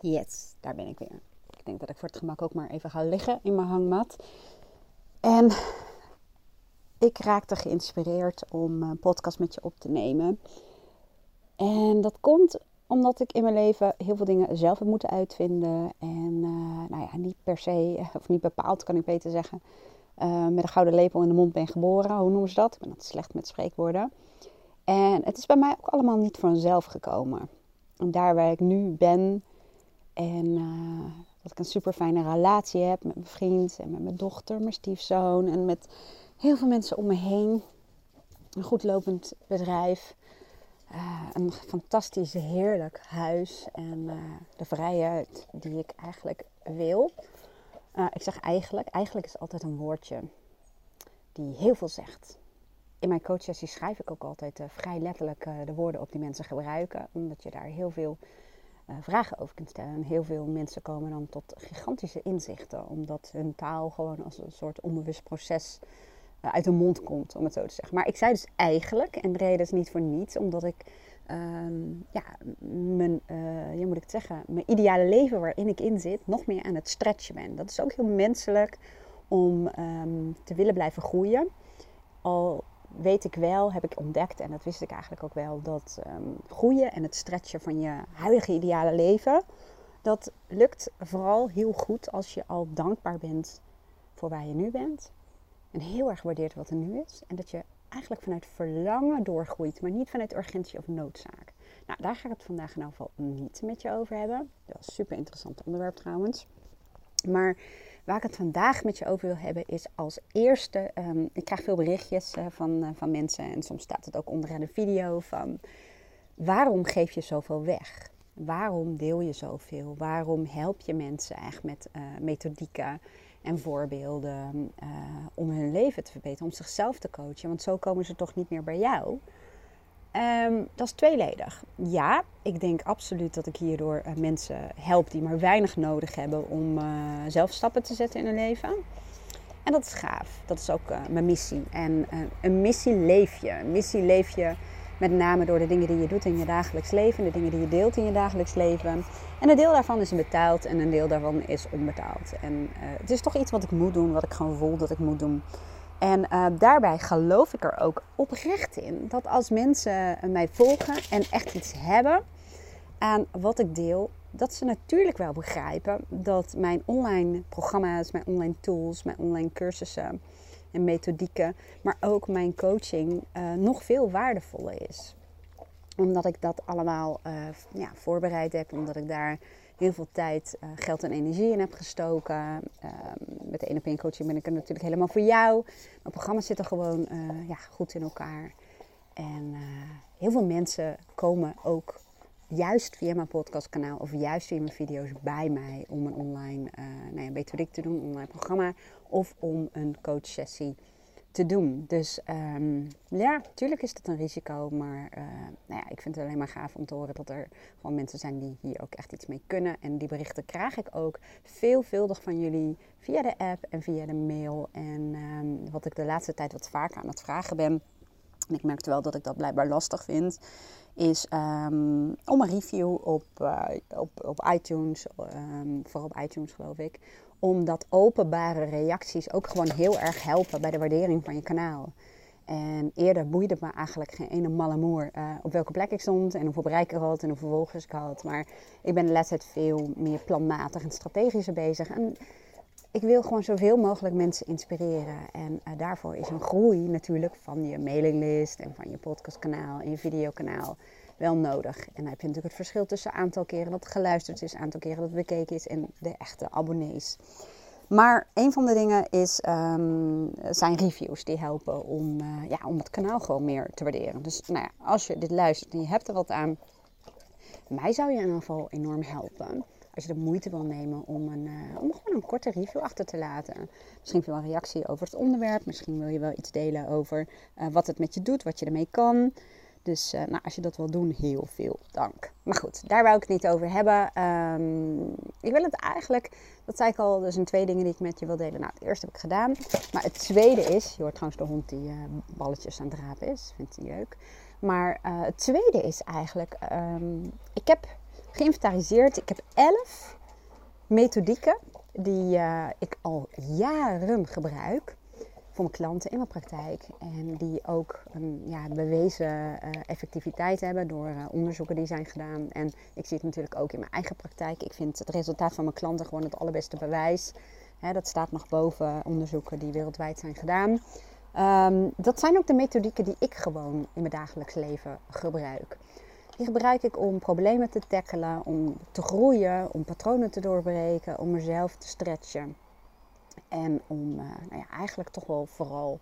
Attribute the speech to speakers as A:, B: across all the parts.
A: Yes, daar ben ik weer. Ik denk dat ik voor het gemak ook maar even ga liggen in mijn hangmat. En ik raakte geïnspireerd om een podcast met je op te nemen. En dat komt omdat ik in mijn leven heel veel dingen zelf heb moeten uitvinden. En uh, nou ja, niet per se, of niet bepaald kan ik beter zeggen, uh, met een gouden lepel in de mond ben geboren. Hoe noemen ze dat? Ik ben dat slecht met spreekwoorden. En het is bij mij ook allemaal niet vanzelf gekomen. En daar waar ik nu ben, en uh, dat ik een super fijne relatie heb met mijn vriend en met mijn dochter, mijn stiefzoon en met heel veel mensen om me heen. Een goed lopend bedrijf. Uh, een fantastisch, heerlijk huis en uh, de vrijheid die ik eigenlijk wil. ik zeg eigenlijk, eigenlijk is altijd een woordje die heel veel zegt. In mijn coachsessie schrijf ik ook altijd vrij letterlijk de woorden op die mensen gebruiken, omdat je daar heel veel vragen over kunt stellen. En heel veel mensen komen dan tot gigantische inzichten, omdat hun taal gewoon als een soort onbewust proces uh, uit hun mond komt, om het zo te zeggen. Maar ik zei dus eigenlijk, en de reden is niet voor niets, omdat ik um, ja, mijn, uh, moet ik het zeggen, mijn ideale leven waarin ik in zit, nog meer aan het stretchen ben. Dat is ook heel menselijk om um, te willen blijven groeien. Al weet ik wel, heb ik ontdekt, en dat wist ik eigenlijk ook wel, dat um, groeien en het stretchen van je huidige ideale leven, dat lukt vooral heel goed als je al dankbaar bent voor waar je nu bent. En heel erg waardeert wat er nu is. En dat je eigenlijk vanuit verlangen doorgroeit, maar niet vanuit urgentie of noodzaak. Nou, daar ga ik het vandaag in ieder geval niet met je over hebben. Dat is een super interessant onderwerp trouwens. Maar Waar ik het vandaag met je over wil hebben is als eerste, um, ik krijg veel berichtjes uh, van, uh, van mensen en soms staat het ook onder de video van waarom geef je zoveel weg? Waarom deel je zoveel? Waarom help je mensen echt met uh, methodieken en voorbeelden om hun leven te verbeteren, om zichzelf te coachen? Want zo komen ze toch niet meer bij jou. Um, dat is tweeledig. Ja, ik denk absoluut dat ik hierdoor uh, mensen help die maar weinig nodig hebben om uh, zelf stappen te zetten in hun leven. En dat is gaaf. Dat is ook uh, mijn missie. En een missie leef je. Een missie leef je met name door de dingen die je doet in je dagelijks leven, de dingen die je deelt in je dagelijks leven. En een deel daarvan is betaald en een deel daarvan is onbetaald. En het is toch iets wat ik moet doen, wat ik gewoon voel dat ik moet doen. En uh, daarbij geloof ik er ook oprecht in dat als mensen mij volgen en echt iets hebben aan wat ik deel, dat ze natuurlijk wel begrijpen dat mijn online programma's, mijn online tools, mijn online cursussen en methodieken, maar ook mijn coaching uh, nog veel waardevoller is. Omdat ik dat allemaal uh, ja, voorbereid heb, omdat ik daar heel veel tijd, uh, geld en energie in heb gestoken. Uh, met de 1 op 1 coaching ben ik er natuurlijk helemaal voor jou. Mijn programma's zitten gewoon uh, ja, goed in elkaar. En heel veel mensen komen ook juist via mijn podcastkanaal of juist via mijn video's bij mij om een online nou ja, methodiek te doen, een online programma of om een coachsessie te doen. Dus um, ja, natuurlijk is het een risico. Maar uh, nou ja, ik vind het alleen maar gaaf om te horen dat er gewoon mensen zijn die hier ook echt iets mee kunnen. En die berichten krijg ik ook veelvuldig van jullie via de app en via de mail. En um, wat ik de laatste tijd wat vaker aan het vragen ben. En ik merkte wel dat ik dat blijkbaar lastig vind. Is um, om een review op, uh, op, op iTunes, vooral op iTunes geloof ik omdat openbare reacties ook gewoon heel erg helpen bij de waardering van je kanaal. En eerder boeide me eigenlijk geen ene malle moer uh, op welke plek ik stond en hoeveel bereik ik had en hoeveel volgers ik had. Maar ik ben de laatste tijd veel meer planmatig en strategischer bezig. En ik wil gewoon zoveel mogelijk mensen inspireren. En uh, daarvoor is een groei natuurlijk van je mailinglist en van je podcastkanaal en je videokanaal wel nodig. En dan heb je natuurlijk het verschil tussen aantal keren dat geluisterd is, aantal keren dat bekeken is en de echte abonnees. Maar een van de dingen is, um, zijn reviews die helpen om, uh, ja, om het kanaal gewoon meer te waarderen. Dus nou ja, als je dit luistert en je hebt er wat aan, mij zou je in ieder geval enorm helpen. Als je de moeite wil nemen om, een, uh, om gewoon een korte review achter te laten. Misschien wil je wel een reactie over het onderwerp. Misschien wil je wel iets delen over uh, wat het met je doet, wat je ermee kan. Dus uh, nou, als je dat wil doen, heel veel dank. Maar goed, daar wou ik het niet over hebben. Um, ik wil het eigenlijk, dat zei ik al, er zijn twee dingen die ik met je wil delen. Nou, het eerste heb ik gedaan. Maar het tweede is, je hoort trouwens de hond die uh, balletjes aan het rapen is. Vindt hij leuk. Maar uh, het tweede is eigenlijk, um, ik heb geïnventariseerd. Ik heb elf methodieken die ik al jaren gebruik voor mijn klanten in mijn praktijk. En die ook een ja, bewezen uh, effectiviteit hebben door uh, onderzoeken die zijn gedaan. En ik zie het natuurlijk ook in mijn eigen praktijk. Ik vind het resultaat van mijn klanten gewoon het allerbeste bewijs. Dat staat nog boven onderzoeken die wereldwijd zijn gedaan. Um, dat zijn ook de methodieken die ik gewoon in mijn dagelijks leven gebruik. Die gebruik ik om problemen te tackelen, om te groeien, om patronen te doorbreken, om mezelf te stretchen. En om uh, nou ja, eigenlijk toch wel vooral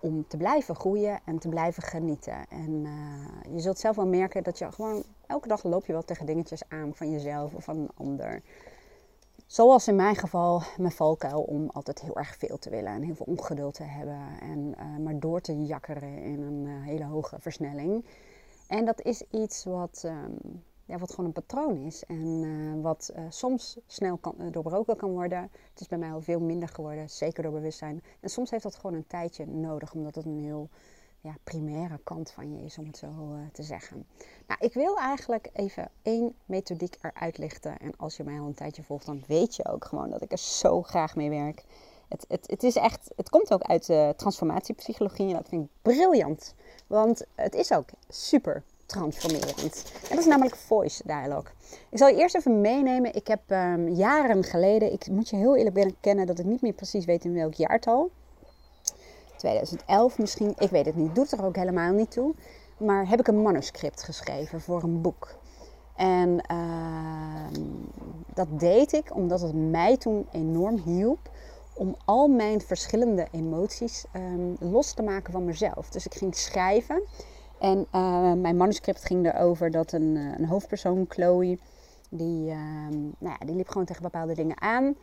A: om te blijven groeien en te blijven genieten. En uh, je zult zelf wel merken dat je gewoon elke dag loop je wel tegen dingetjes aan van jezelf of van een ander. Zoals in mijn geval mijn valkuil om altijd heel erg veel te willen en heel veel ongeduld te hebben en uh, maar door te jakkeren in een hele hoge versnelling. En dat is iets wat, um, ja, wat gewoon een patroon is en uh, wat soms snel kan, doorbroken kan worden. Het is bij mij al veel minder geworden, zeker door bewustzijn. En soms heeft dat gewoon een tijdje nodig, omdat het een heel ja, primaire kant van je is, om het zo te zeggen. Nou, ik wil eigenlijk even één methodiek eruit lichten. En als je mij al een tijdje volgt, dan weet je ook gewoon dat ik er zo graag mee werk. Het, het, het, is echt, het komt ook uit de transformatiepsychologie en dat vind ik briljant. Want het is ook super transformerend. En dat is namelijk voice dialogue. Ik zal je eerst even meenemen. Ik heb um, jaren geleden, ik moet je heel eerlijk bekennen dat ik niet meer precies weet in welk jaartal. 2011 misschien, ik weet het niet, doet er ook helemaal niet toe. Maar heb ik een manuscript geschreven voor een boek. En uh, dat deed ik omdat het mij toen enorm hielp om al mijn verschillende emoties um, los te maken van mezelf. Dus ik ging schrijven en uh, mijn manuscript ging erover dat een, eh, een hoofdpersoon, Chloe, die, uh, nou ja, die liep gewoon tegen bepaalde dingen aan.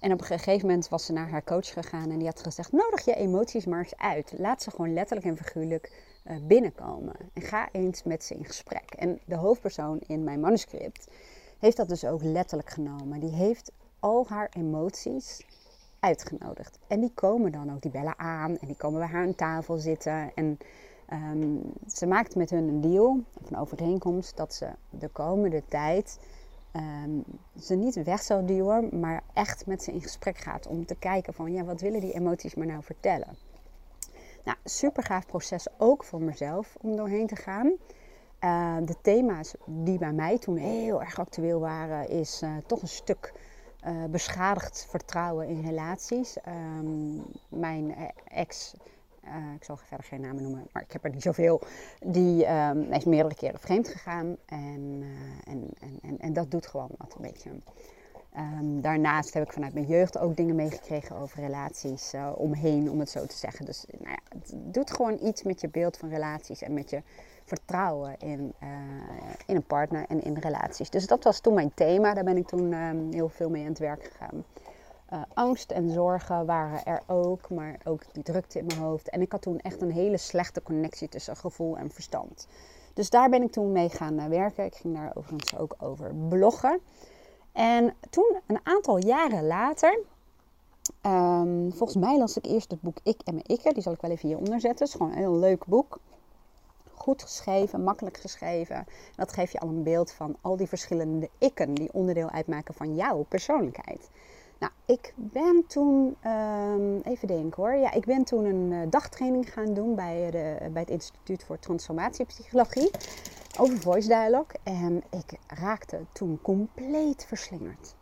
A: En op een gegeven moment was ze naar haar coach gegaan en die had gezegd: Nodig je emoties maar eens uit. Laat ze gewoon letterlijk en figuurlijk uh, binnenkomen. En ga eens met ze in gesprek. En de hoofdpersoon in mijn manuscript heeft dat dus ook letterlijk genomen. Die heeft al haar emoties uitgenodigd. En die komen dan ook, die bellen aan en die komen bij haar aan tafel zitten. En um, ze maakt met hun een deal, of een overeenkomst, dat ze de komende tijd um, ze niet weg zou duwen, maar echt met ze in gesprek gaat om te kijken van ja, wat willen die emoties me nou vertellen. Nou, super gaaf proces ook voor mezelf om doorheen te gaan. Uh, de thema's die bij mij toen heel erg actueel waren, is uh, toch een stuk uh, beschadigd vertrouwen in relaties. Um, mijn ex uh, ik zal verder geen namen noemen, maar ik heb er niet zoveel. Die um, is meerdere keren vreemd gegaan. En, uh, en, en, en, en, dat doet gewoon wat een beetje. Um, daarnaast heb ik vanuit mijn jeugd ook dingen meegekregen over relaties uh, omheen, om het zo te zeggen. Dus nou ja, het doet gewoon iets met je beeld van relaties en met je vertrouwen in, in een partner en in relaties. Dus dat was toen mijn thema. Daar ben ik toen um, heel veel mee aan het werk gegaan. Uh, angst en zorgen waren er ook, maar ook die drukte in mijn hoofd. En ik had toen echt een hele slechte connectie tussen gevoel en verstand. Dus daar ben ik toen mee gaan uh, werken. Ik ging daar overigens ook over bloggen. En toen, een aantal jaren later, um, volgens mij las ik eerst het boek Ik en mijn Ikke. Die zal ik wel even hieronder zetten. Het is gewoon een heel leuk boek. Goed geschreven, makkelijk geschreven. Dat geeft je al een beeld van al die verschillende ikken die onderdeel uitmaken van jouw persoonlijkheid. Nou, ik ben toen, um, even denken hoor. Ja, ik ben toen een uh, dagtraining gaan doen bij, de, bij het Instituut voor Transformatiepsychologie over voice dialogue. En ik raakte toen compleet verslingerd.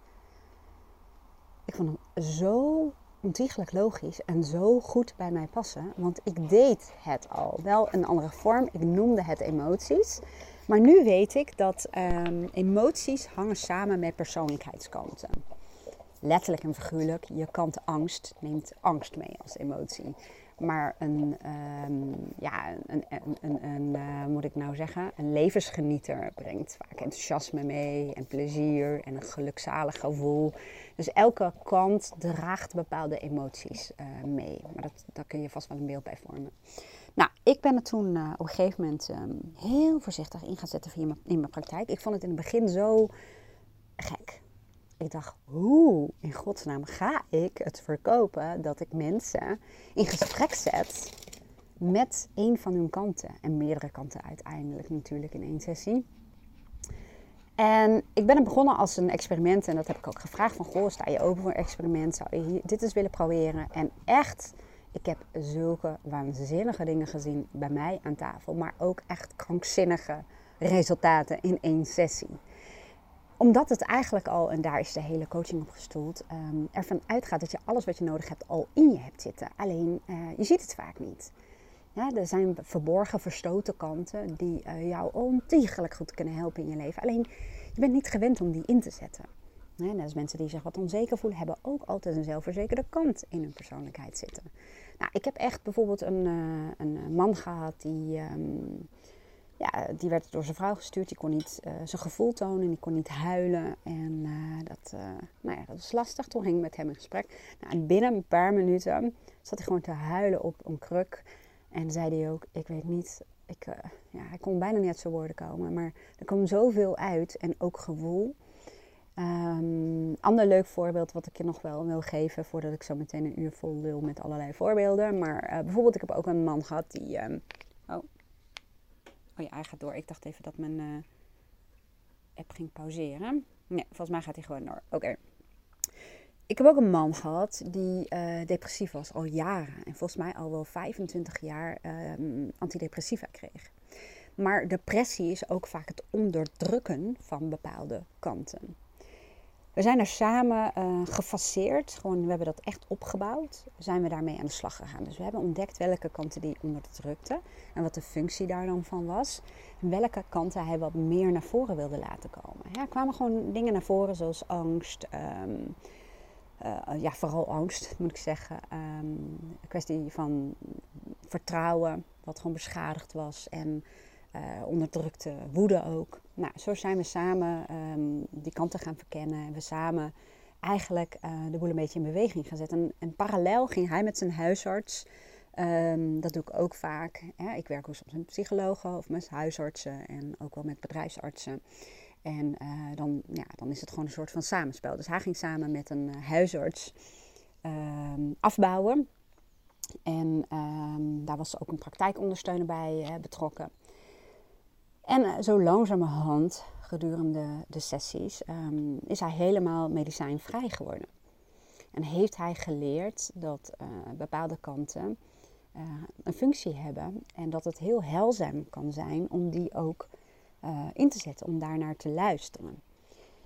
A: Ik vond hem zo ontiegelijk logisch en zo goed bij mij passen. Want ik deed het al. Wel een andere vorm. Ik noemde het emoties. Maar nu weet ik dat um, emoties hangen samen met persoonlijkheidskanten letterlijk en figuurlijk, je kant angst neemt angst mee als emotie. Maar een, um, ja, een, een, een, uh, moet ik nou zeggen, een levensgenieter brengt vaak enthousiasme mee en plezier en een gelukzalig gevoel. Dus elke kant draagt bepaalde emoties uh, mee. Maar dat, daar kun je vast wel een beeld bij vormen. Nou, ik ben er toen uh, op een gegeven moment um, heel voorzichtig in gaan zetten in in mijn praktijk. Ik vond het in het begin zo gek ik dacht, hoe in godsnaam ga ik het verkopen dat ik mensen in gesprek zet met een van hun kanten. En meerdere kanten uiteindelijk natuurlijk in één sessie. En ik ben er begonnen als een experiment en dat heb ik ook gevraagd van, goh, sta je open voor experiment? Zou je dit eens willen proberen? En echt, ik heb zulke waanzinnige dingen gezien bij mij aan tafel, maar ook echt krankzinnige resultaten in één sessie omdat het eigenlijk al, en daar is de hele coaching op gestoeld, um, ervan uitgaat dat je alles wat je nodig hebt al in je hebt zitten. Alleen uh, je ziet het vaak niet. Ja, er zijn verborgen, verstoten kanten die uh, jou ontiegelijk goed kunnen helpen in je leven. Alleen je bent niet gewend om die in te zetten. Ja, dat is mensen die zich wat onzeker voelen, hebben ook altijd een zelfverzekerde kant in hun persoonlijkheid zitten. Nou, ik heb echt bijvoorbeeld een, uh, een man gehad die. Um, ja, die werd door zijn vrouw gestuurd. Die kon niet uh, zijn gevoel tonen, die kon niet huilen. En uh, dat, uh, nou ja, dat was lastig. Toen ging ik met hem in gesprek. Nou, en binnen een paar minuten zat hij gewoon te huilen op een kruk. En zei hij ook, ik weet niet, ik, ja, hij kon bijna niet uit zijn woorden komen. Maar er kwam zoveel uit en ook gevoel. Um, ander leuk voorbeeld wat ik je nog wel wil geven, voordat ik zo meteen een uur vol wil met allerlei voorbeelden. Maar bijvoorbeeld, ik heb ook een man gehad die... Ja, hij gaat door. Ik dacht even dat mijn uh, app ging pauzeren. Nee, volgens mij gaat hij gewoon door. Oké. Ik heb ook een man gehad die uh, depressief was al jaren. En volgens mij al wel 25 jaar um, antidepressiva kreeg. Maar depressie is ook vaak het onderdrukken van bepaalde kanten. We zijn er samen uh, gefaseerd, gewoon, we hebben dat echt opgebouwd. Zijn we daarmee aan de slag gegaan. Dus we hebben ontdekt welke kanten die onderdrukten en wat de functie daar dan van was. En welke kanten hij wat meer naar voren wilde laten komen. Ja, er kwamen gewoon dingen naar voren zoals angst, um, uh, ja, vooral angst moet ik zeggen. Um, een kwestie van vertrouwen, wat gewoon beschadigd was. En uh, onderdrukte woede ook. Nou, zo zijn we samen um, die kanten gaan verkennen. En we samen eigenlijk uh, de boel een beetje in beweging gaan zetten. En, parallel ging hij met zijn huisarts. Um, dat doe ik ook vaak. Ik werk ook soms met psychologen of met huisartsen en ook wel met bedrijfsartsen. En uh, dan, ja, dan is het gewoon een soort van samenspel. Dus hij ging samen met een huisarts um, afbouwen. En daar was ook een praktijkondersteuner bij betrokken. En uh, zo langzamerhand, gedurende de sessies, um, is hij helemaal medicijnvrij geworden. En heeft hij geleerd dat uh, bepaalde kanten uh, een functie hebben en dat het heel heilzaam kan zijn om die ook in te zetten, om daarnaar te luisteren.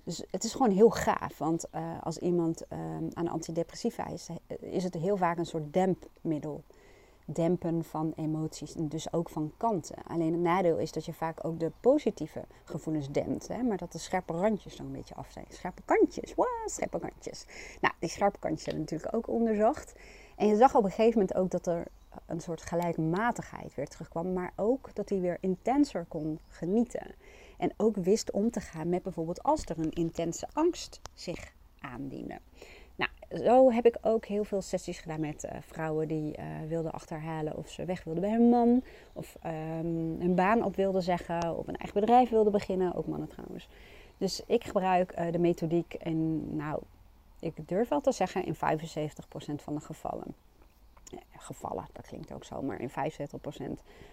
A: Dus het is gewoon heel gaaf, want als iemand ehm, aan antidepressiva is, is het heel vaak een soort dempmiddel dempen van emoties en dus ook van kanten. Alleen het nadeel is dat je vaak ook de positieve gevoelens dempt, hè? maar dat de scherpe randjes een beetje af zijn. Scherpe kantjes, wow, scherpe kantjes. Nou, die scherpe kantjes zijn natuurlijk ook onderzocht. En je zag op een gegeven moment ook dat er een soort gelijkmatigheid weer terugkwam, maar ook dat hij weer intenser kon genieten. En ook wist om te gaan met bijvoorbeeld als er een intense angst zich aandiende. Zo heb ik ook heel veel sessies gedaan met uh, vrouwen die uh, wilden achterhalen of ze weg wilden bij hun man. Of um, hun baan op wilden zeggen. Of een eigen bedrijf wilden beginnen. Ook mannen trouwens. Dus ik gebruik uh, de methodiek in, nou, ik durf wel te zeggen, in 75% van de gevallen. gevallen, dat klinkt ook zo, maar in 75%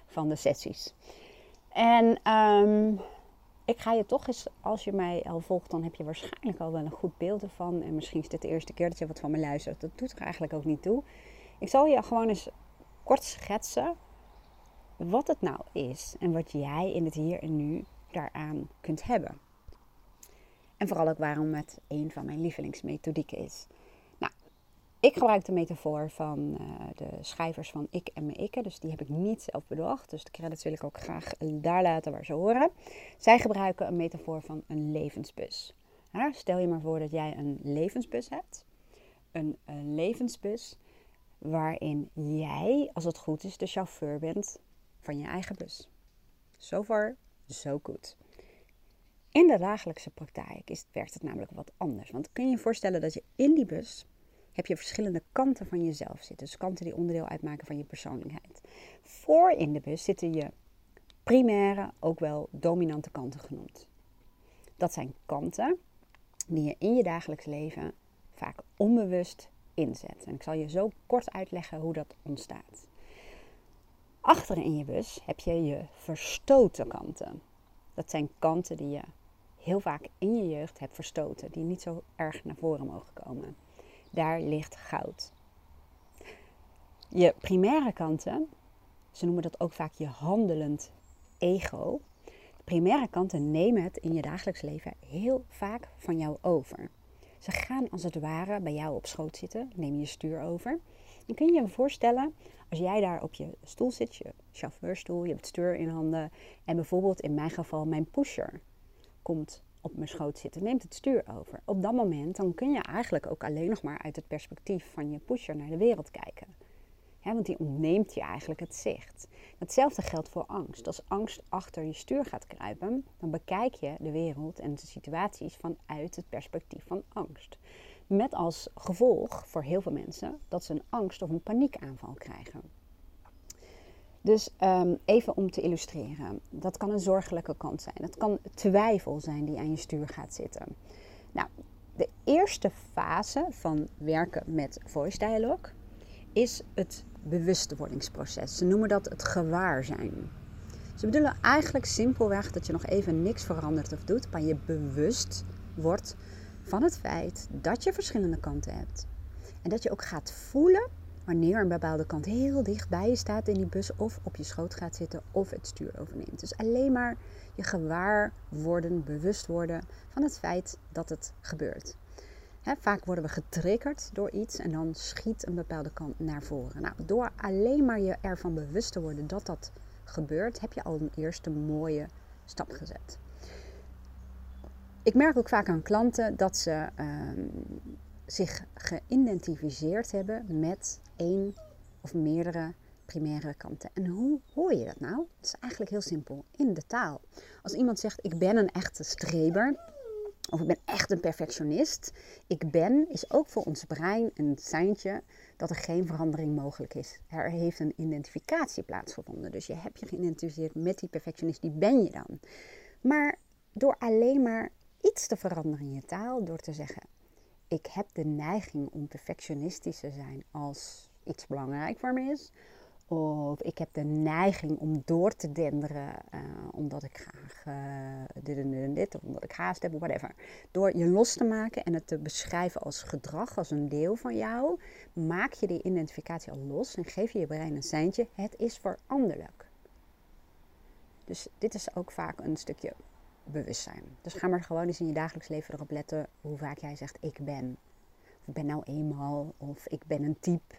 A: van de sessies. En um, ik ga je toch eens, als je mij al volgt, dan heb je waarschijnlijk al wel een goed beeld ervan. En misschien is dit de eerste keer dat je wat van me luistert. Dat doet er eigenlijk ook niet toe. Ik zal je gewoon eens kort schetsen wat het nou is en wat jij in het hier en nu daaraan kunt hebben. En vooral ook waarom het een van mijn lievelingsmethodieken is. Ik gebruik de metafoor van uh, de schrijvers van Ik en Me Ikke. Dus die heb ik niet zelf bedacht. Dus de credits wil ik ook graag daar laten waar ze horen. Zij gebruiken een metafoor van een levensbus. Stel je maar voor dat jij een levensbus hebt. Een, een levensbus waarin jij, als het goed is, de chauffeur bent van je eigen bus. So far, so good. In de dagelijkse praktijk is, werkt het namelijk wat anders. Want kun je je voorstellen dat je in die bus heb je verschillende kanten van jezelf zitten. Dus kanten die onderdeel uitmaken van je persoonlijkheid. Voor in de bus zitten je primaire, ook wel dominante kanten genoemd. Dat zijn kanten die je in je dagelijks leven vaak onbewust inzet. En ik zal je zo kort uitleggen hoe dat ontstaat. Achter in je bus heb je je verstoten kanten. Dat zijn kanten die je heel vaak in je jeugd hebt verstoten, die niet zo erg naar voren mogen komen. Daar ligt goud. Je primaire kanten, ze noemen dat ook vaak je handelend ego. De primaire kanten nemen het in je dagelijks leven heel vaak van jou over. Ze gaan als het ware bij jou op schoot zitten, neem je stuur over. En kun je je voorstellen, als jij daar op je stoel zit, je chauffeurstoel, je hebt het stuur in handen en bijvoorbeeld in mijn geval mijn pusher komt op mijn schoot zitten, neemt het stuur over. Op dat moment dan kun je eigenlijk ook alleen nog maar uit het perspectief van je pusher naar de wereld kijken. want die ontneemt je eigenlijk het zicht. Hetzelfde geldt voor angst. Als angst achter je stuur gaat kruipen, dan bekijk je de wereld en de situaties vanuit het perspectief van angst. Met als gevolg voor heel veel mensen dat ze een angst of een paniekaanval krijgen. Dus um, even om te illustreren. Dat kan een zorgelijke kant zijn. Dat kan twijfel zijn die aan je stuur gaat zitten. Nou, de eerste fase van werken met voice dialogue is het bewustwordingsproces. Ze noemen dat het gewaarzijn. Ze bedoelen eigenlijk simpelweg dat je nog even niks verandert of doet, maar je bewust wordt van het feit dat je verschillende kanten hebt. En dat je ook gaat voelen wanneer een bepaalde kant heel dicht bij je staat in die bus of op je schoot gaat zitten of het stuur overneemt. Dus alleen maar je gewaar worden, bewust worden van het feit dat het gebeurt. vaak worden we getriggerd door iets en dan schiet een bepaalde kant naar voren. Nou, door alleen maar je ervan bewust te worden dat dat gebeurt, heb je al een eerste mooie stap gezet. Ik merk ook vaak aan klanten dat ze ehm, zich geïdentificeerd hebben met één of meerdere primaire kanten. En hoe hoor je dat nou? Het is eigenlijk heel simpel, in de taal. Als iemand zegt, ik ben een echte streber, of ik ben echt een perfectionist. Ik ben is ook voor ons brein een seintje dat er geen verandering mogelijk is. Er heeft een identificatie plaatsgevonden. Dus je hebt je geïdentificeerd met die perfectionist, die ben je dan. Maar door alleen maar iets te veranderen in je taal, door te zeggen: Ik heb de neiging om perfectionistisch te zijn als iets belangrijk voor me is. Of ik heb de neiging om door te denderen uh, omdat ik graag uh, dit en dit en dit, of omdat ik haast heb, of whatever. Door je los te maken en het te beschrijven als gedrag, als een deel van jou, maak je die identificatie al los en geef je je brein een seintje. Het is veranderlijk. Dus dit is ook vaak een stukje bewustzijn. Dus ga maar gewoon eens in je dagelijks leven erop letten hoe vaak jij zegt ik ben. Of ik ben nou eenmaal, of ik ben een type.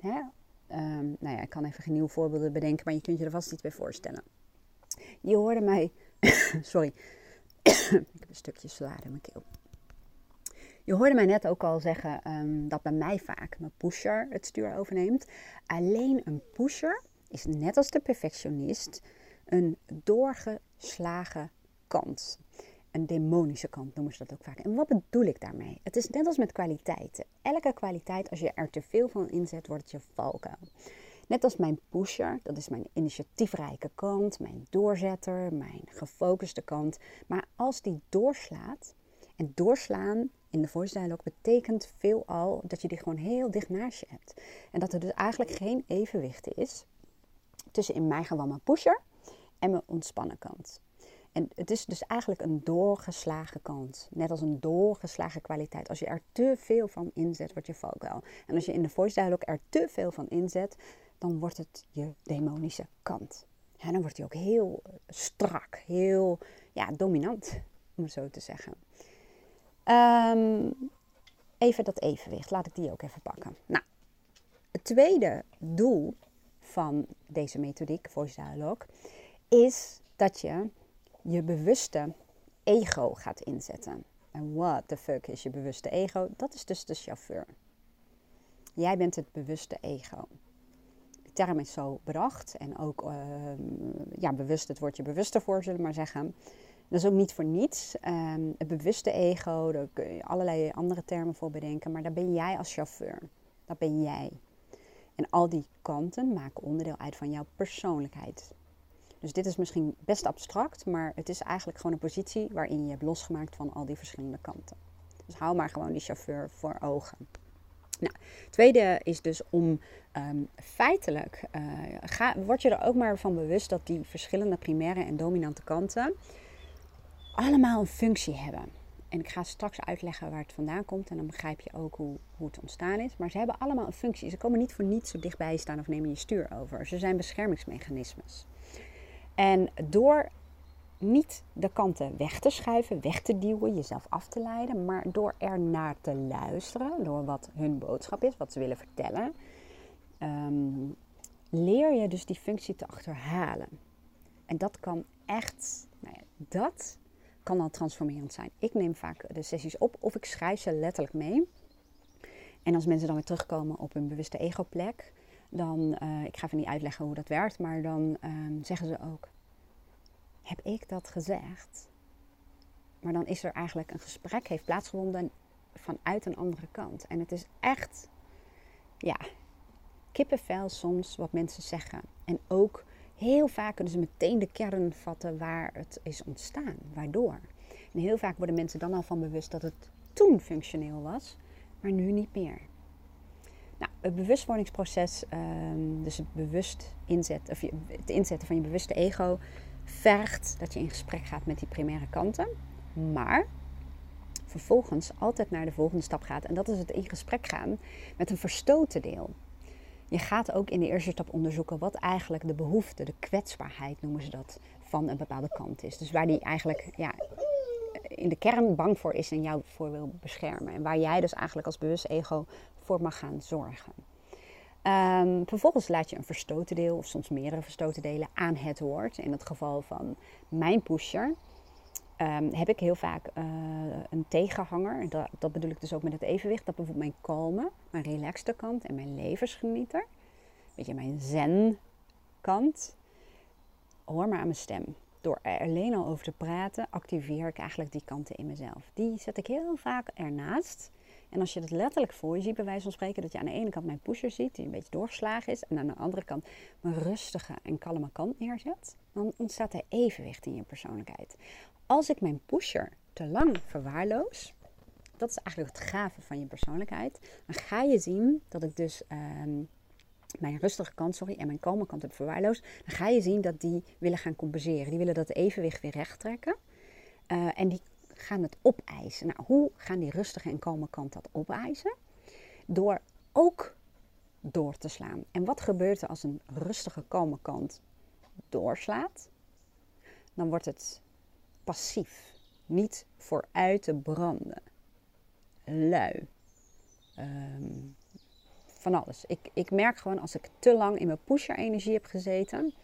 A: Hè? Ehm, nou ja, ik kan even geen nieuwe voorbeelden bedenken, maar je kunt je er vast iets bij voorstellen. Je hoorde mij, sorry, ik heb een stukje salade in mijn keel. Je hoorde mij net ook al zeggen um, dat bij mij vaak mijn pusher het stuur overneemt. Alleen een pusher is net als de perfectionist een doorgeslagen kant. Een demonische kant noemen ze dat ook vaak. En wat bedoel ik daarmee? Het is net als met kwaliteiten. Elke kwaliteit, als je er te veel van inzet, wordt het je valkuil. Net als mijn pusher, dat is mijn initiatiefrijke kant, mijn doorzetter, mijn gefocuste kant. Maar als die doorslaat, en doorslaan in de voice dialogue betekent veelal dat je die gewoon heel dicht naast je hebt. En dat er dus eigenlijk geen evenwicht is tussen in mijn geval mijn pusher en mijn ontspannen kant. En het is dus eigenlijk een doorgeslagen kant. Net als een doorgeslagen kwaliteit. Als je er te veel van inzet, wordt je valkuil. En als je in de voice dialogue er te veel van inzet, dan wordt het je demonische kant. En dan wordt hij ook heel strak, heel ja, dominant, om het zo te zeggen. Ehm, even dat evenwicht, laat ik die ook even pakken. Nou, het tweede doel van deze methodiek, voice dialogue, is dat je je bewuste ego gaat inzetten. En what the fuck is je bewuste ego? Dat is dus de chauffeur. Jij bent het bewuste ego. De term is zo bedacht en ook uh, ja, bewust, het woordje bewuster voor, zullen we maar zeggen. Dat is ook niet voor niets. Um, het bewuste ego, daar kun je allerlei andere termen voor bedenken, maar daar ben jij als chauffeur. Dat ben jij. En al die kanten maken onderdeel uit van jouw persoonlijkheid. Dus dit is misschien best abstract, maar het is eigenlijk gewoon een positie waarin je hebt losgemaakt van al die verschillende kanten. Dus hou maar gewoon die chauffeur voor ogen. Nou, tweede is dus om um, feitelijk, uh, ga, word je er ook maar van bewust dat die verschillende primaire en dominante kanten, allemaal een functie hebben. En ik ga straks uitleggen waar het vandaan komt en dan begrijp je ook hoe, hoe het ontstaan is. Maar ze hebben allemaal een functie. Ze komen niet voor niets zo dichtbij staan of nemen je stuur over. Ze zijn beschermingsmechanismes. En door niet de kanten weg te schuiven, weg te duwen, jezelf af te leiden, maar door er naar te luisteren, door wat hun boodschap is, wat ze willen vertellen, ehm, leer je dus die functie te achterhalen. En dat kan echt, nou ja, dat kan al transformerend zijn. Ik neem vaak de sessies op of ik schrijf ze letterlijk mee. En als mensen dan weer terugkomen op hun bewuste ego-plek, dan, uh, ik ga even niet uitleggen hoe dat werkt, maar dan ehm, zeggen ze ook, heb ik dat gezegd? Maar dan is er eigenlijk een gesprek heeft plaatsgevonden vanuit een andere kant. En het is echt, ja, kippenvel soms wat mensen zeggen. En ook heel vaak kunnen ze meteen de kern vatten waar het is ontstaan, waardoor. En heel vaak worden mensen dan al van bewust dat het toen functioneel was, maar nu niet meer. Het bewustwordingsproces, ehm, dus het bewust inzet, of het inzetten van je bewuste ego, vergt dat je in gesprek gaat met die primaire kanten. Maar vervolgens altijd naar de volgende stap gaat. En dat is het in gesprek gaan met een verstoten deel. Je gaat ook in de eerste stap onderzoeken wat eigenlijk de behoefte, de kwetsbaarheid noemen ze dat, van een bepaalde kant is. Dus waar die eigenlijk ja, in de kern bang voor is en jou voor wil beschermen. En waar jij dus eigenlijk als bewust ego voor mag gaan zorgen. Um, vervolgens laat je een verstoten deel, of soms meerdere verstoten delen, aan het woord. In het geval van mijn pusher um, heb ik heel vaak uh, een tegenhanger. Dat, dat, bedoel ik dus ook met het evenwicht. Dat bijvoorbeeld mijn kalme, mijn relaxte kant en mijn levensgenieter. Weet je, mijn zen kant. Hoor maar aan mijn stem. Door er alleen al over te praten, activeer ik eigenlijk die kanten in mezelf. Die zet ik heel vaak ernaast. En als je dat letterlijk voor je ziet, bij wijze van spreken, dat je aan de ene kant mijn pusher ziet, die een beetje doorgeslagen is, en aan de andere kant mijn rustige en kalme kant neerzet, dan ontstaat er evenwicht in je persoonlijkheid. Als ik mijn pusher te lang verwaarloos, dat is eigenlijk het gave van je persoonlijkheid, dan ga je zien dat ik dus ehm, mijn rustige kant sorry, en mijn kalme kant heb verwaarloosd, dan ga je zien dat die willen gaan compenseren. Die willen dat evenwicht weer recht trekken. Uh, en die gaan het opeisen. Nou, hoe gaan die rustige en kalme kant dat opeisen? Door ook door te slaan. En wat gebeurt er als een rustige, kalme kant doorslaat? Dan wordt het passief. Niet vooruit te branden. Lui. Ehm, van alles. Ik, ik merk gewoon als ik te lang in mijn pusher-energie heb gezeten.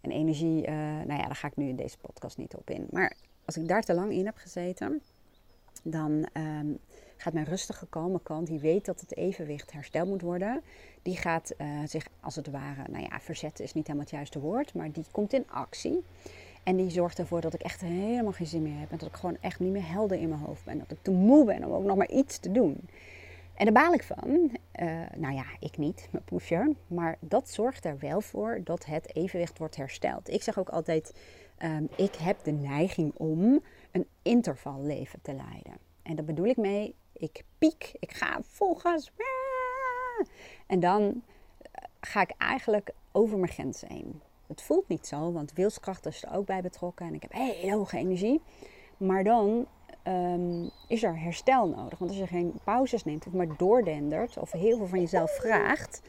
A: En energie, uh, nou ja, daar ga ik nu in deze podcast niet op in. Maar als ik daar te lang in heb gezeten, dan ehm, gaat mijn rustige, kalme kant, die weet dat het evenwicht hersteld moet worden, die gaat uh, zich als het ware, nou ja, verzetten is niet helemaal het juiste woord, maar die komt in actie. En die zorgt ervoor dat ik echt helemaal geen zin meer heb. En dat ik gewoon echt niet meer helder in mijn hoofd ben. Dat ik te moe ben om ook nog maar iets te doen. En daar baal ik van. Uh, nou ja, ik niet, mijn pusher. Maar dat zorgt er wel voor dat het evenwicht wordt hersteld. Ik zeg ook altijd, um, ik heb de neiging om een intervalleven te leiden. En daar bedoel ik mee, ik piek, ik ga vol gas. En dan eh, ga ik eigenlijk over mijn grenzen heen. Het voelt niet zo, want wilskracht is er ook bij betrokken en ik heb hele hoge energie. Maar dan um, is er herstel nodig. Want als je geen pauzes neemt of maar doordendert of heel veel van jezelf vraagt,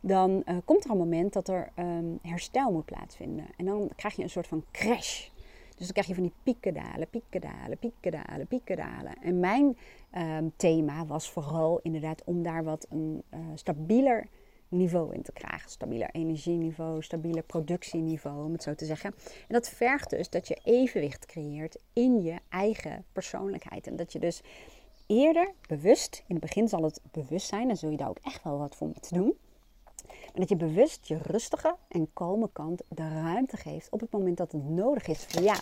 A: dan uh, komt er een moment dat er um, herstel moet plaatsvinden. En dan krijg je een soort van crash. Dus dan krijg je van die pieken dalen, pieken dalen, pieken dalen, pieken dalen. En mijn um, thema was vooral inderdaad om daar wat een uh, stabieler niveau in te krijgen. Stabieler energieniveau, stabieler productieniveau, om het zo te zeggen. En dat vergt dus dat je evenwicht creëert in je eigen persoonlijkheid. En dat je dus eerder bewust, in het begin zal het bewust zijn, dan zul je daar ook echt wel wat voor moeten doen. Maar dat je bewust je rustige en kalme kant de ruimte geeft op het moment dat het nodig is voor jou.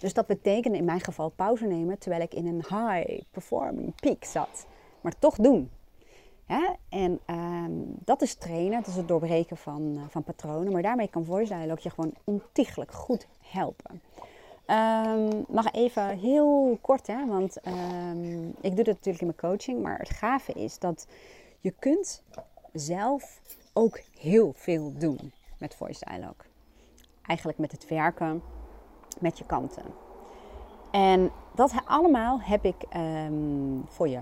A: Dus dat betekent in mijn geval pauze nemen terwijl ik in een high performing peak zat. Maar toch doen. En um, dat is trainen, dat is het doorbreken van, uh, van patronen. Maar daarmee kan voice dialogue je gewoon ontiegelijk goed helpen. Um, nog even heel kort, hè, want um, ik doe dat natuurlijk in mijn coaching. Maar het gave is dat je kunt zelf ook heel veel doen met voice dialogue. Eigenlijk met het werken met je kanten. En dat allemaal heb ik ehm, voor je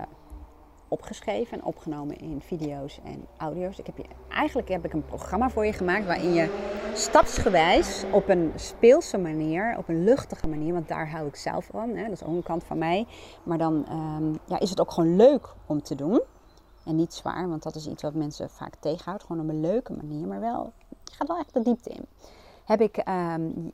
A: opgeschreven en opgenomen in video's en audio's. Ik heb je, eigenlijk heb ik een programma voor je gemaakt waarin je stapsgewijs op een speelse manier, op een luchtige manier, want daar hou ik zelf van, hè, dat is ook een kant van mij. Maar dan ehm, ja, is het ook gewoon leuk om te doen. En niet zwaar, want dat is iets wat mensen vaak tegenhoudt. Gewoon op een leuke manier, maar wel, je gaat wel echt de diepte in. Heb ik um,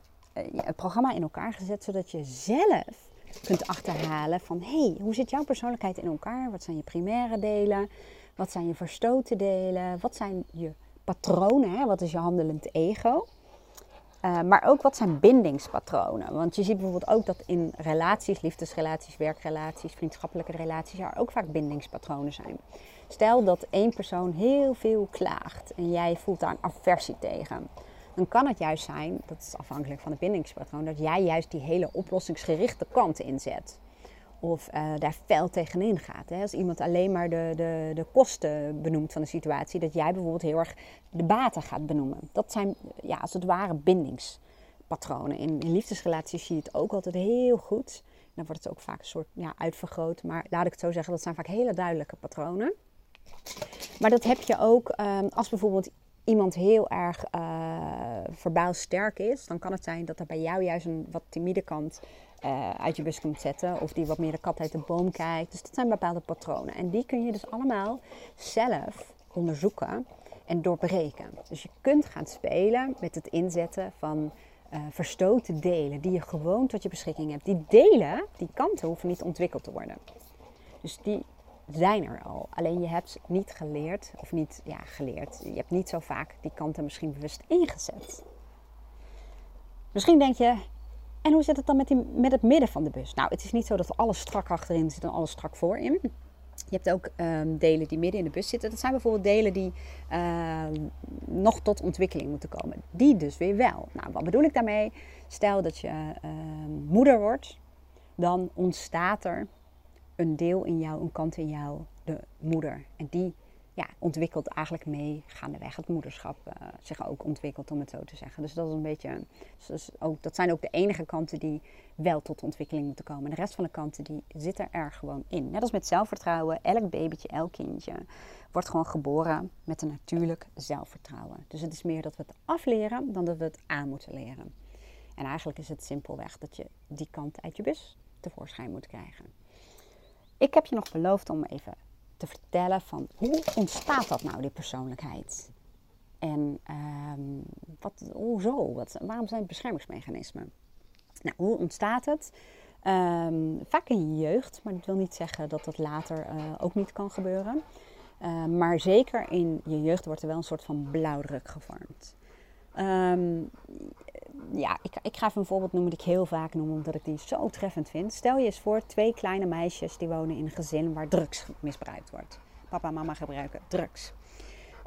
A: het programma in elkaar gezet, zodat je zelf kunt achterhalen van hey, hoe zit jouw persoonlijkheid in elkaar? Wat zijn je primaire delen? Wat zijn je verstoten delen? Wat zijn je patronen? Wat is je handelend ego? Uh, maar ook wat zijn bindingspatronen? Want je ziet bijvoorbeeld ook dat in relaties, liefdesrelaties, werkrelaties, vriendschappelijke relaties, er ook vaak bindingspatronen zijn. Stel dat één persoon heel veel klaagt en jij voelt daar een aversie tegen dan kan het juist zijn, dat is afhankelijk van het bindingspatroon, dat jij juist die hele oplossingsgerichte kant inzet. Of uh, daar fel tegenin gaat. Hè? Als iemand alleen maar de, de, de kosten benoemt van de situatie, dat jij bijvoorbeeld heel erg de baten gaat benoemen. Dat zijn ja, als het ware bindingspatronen. In, in liefdesrelaties zie je het ook altijd heel goed. Dan wordt het ook vaak een soort ja, uitvergroot. Maar laat ik het zo zeggen, dat zijn vaak hele duidelijke patronen. Maar dat heb je ook um, als bijvoorbeeld iemand heel erg uh, sterk is, dan kan het zijn dat er bij jou juist een wat timide kant uh, uit je bus komt zetten. Of die wat meer de kat uit de boom kijkt. Dus dat zijn bepaalde patronen. En die kun je dus allemaal zelf onderzoeken en doorbreken. Dus je kunt gaan spelen met het inzetten van uh, verstoten delen die je gewoon tot je beschikking hebt. Die delen, die kanten hoeven niet ontwikkeld te worden. Dus die zijn er al. Alleen je hebt niet geleerd, of niet ja, geleerd. Je hebt niet zo vaak die kanten misschien bewust ingezet. Misschien denk je, en hoe zit het dan met, die, met het midden van de bus? Nou, het is niet zo dat alles strak achterin zit en alles strak voorin. Je hebt ook um, delen die midden in de bus zitten. Dat zijn bijvoorbeeld delen die uh, nog tot ontwikkeling moeten komen. Die dus weer wel. Nou, wat bedoel ik daarmee? Stel dat je uh, moeder wordt, dan ontstaat er een deel in jou, een kant in jou, de moeder. En die ja, ontwikkelt eigenlijk mee gaandeweg het moederschap uh, zich ook ontwikkelt, om het zo te zeggen. Dus dat is een beetje, dus ook, dat zijn ook de enige kanten die wel tot ontwikkeling moeten komen. de rest van de kanten die zitten er gewoon in. Net als met zelfvertrouwen, elk babytje, elk kindje wordt gewoon geboren met een natuurlijk zelfvertrouwen. Dus het is meer dat we het afleren dan dat we het aan moeten leren. En eigenlijk is het simpelweg dat je die kant uit je bus tevoorschijn moet krijgen. Ik heb je nog beloofd om even te vertellen van hoe ontstaat dat nou, die persoonlijkheid? En um, wat, hoezo? Wat, waarom zijn het beschermingsmechanismen? Nou, hoe ontstaat het? Um, vaak in je jeugd, maar dat wil niet zeggen dat dat later uh, ook niet kan gebeuren. Uh, maar zeker in je jeugd wordt er wel een soort van blauwdruk gevormd. Ja, ik, ik ga even een voorbeeld noemen die ik heel vaak noem, omdat ik die zo treffend vind. Stel je eens voor twee kleine meisjes die wonen in een gezin waar drugs misbruikt wordt. Papa en mama gebruiken drugs.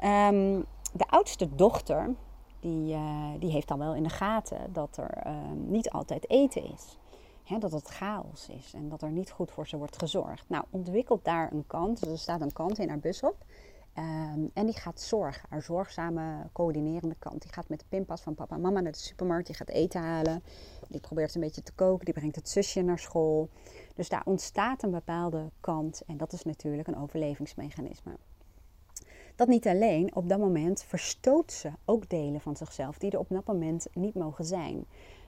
A: Um, de oudste dochter, die, uh, die heeft dan wel in de gaten dat er uh, niet altijd eten is. Dat het chaos is en dat er niet goed voor ze wordt gezorgd. Nou, ontwikkelt daar een kant, dus er staat een kant in haar bus op Um, en die gaat zorgen, haar zorgzame, coördinerende kant. Die gaat met de pinpas van papa en mama naar de supermarkt. Die gaat eten halen. Die probeert een beetje te koken. Die brengt het zusje naar school. Dus daar ontstaat een bepaalde kant. En dat is natuurlijk een overlevingsmechanisme. Dat niet alleen, op dat moment verstoot ze ook delen van zichzelf die er op dat moment niet mogen zijn.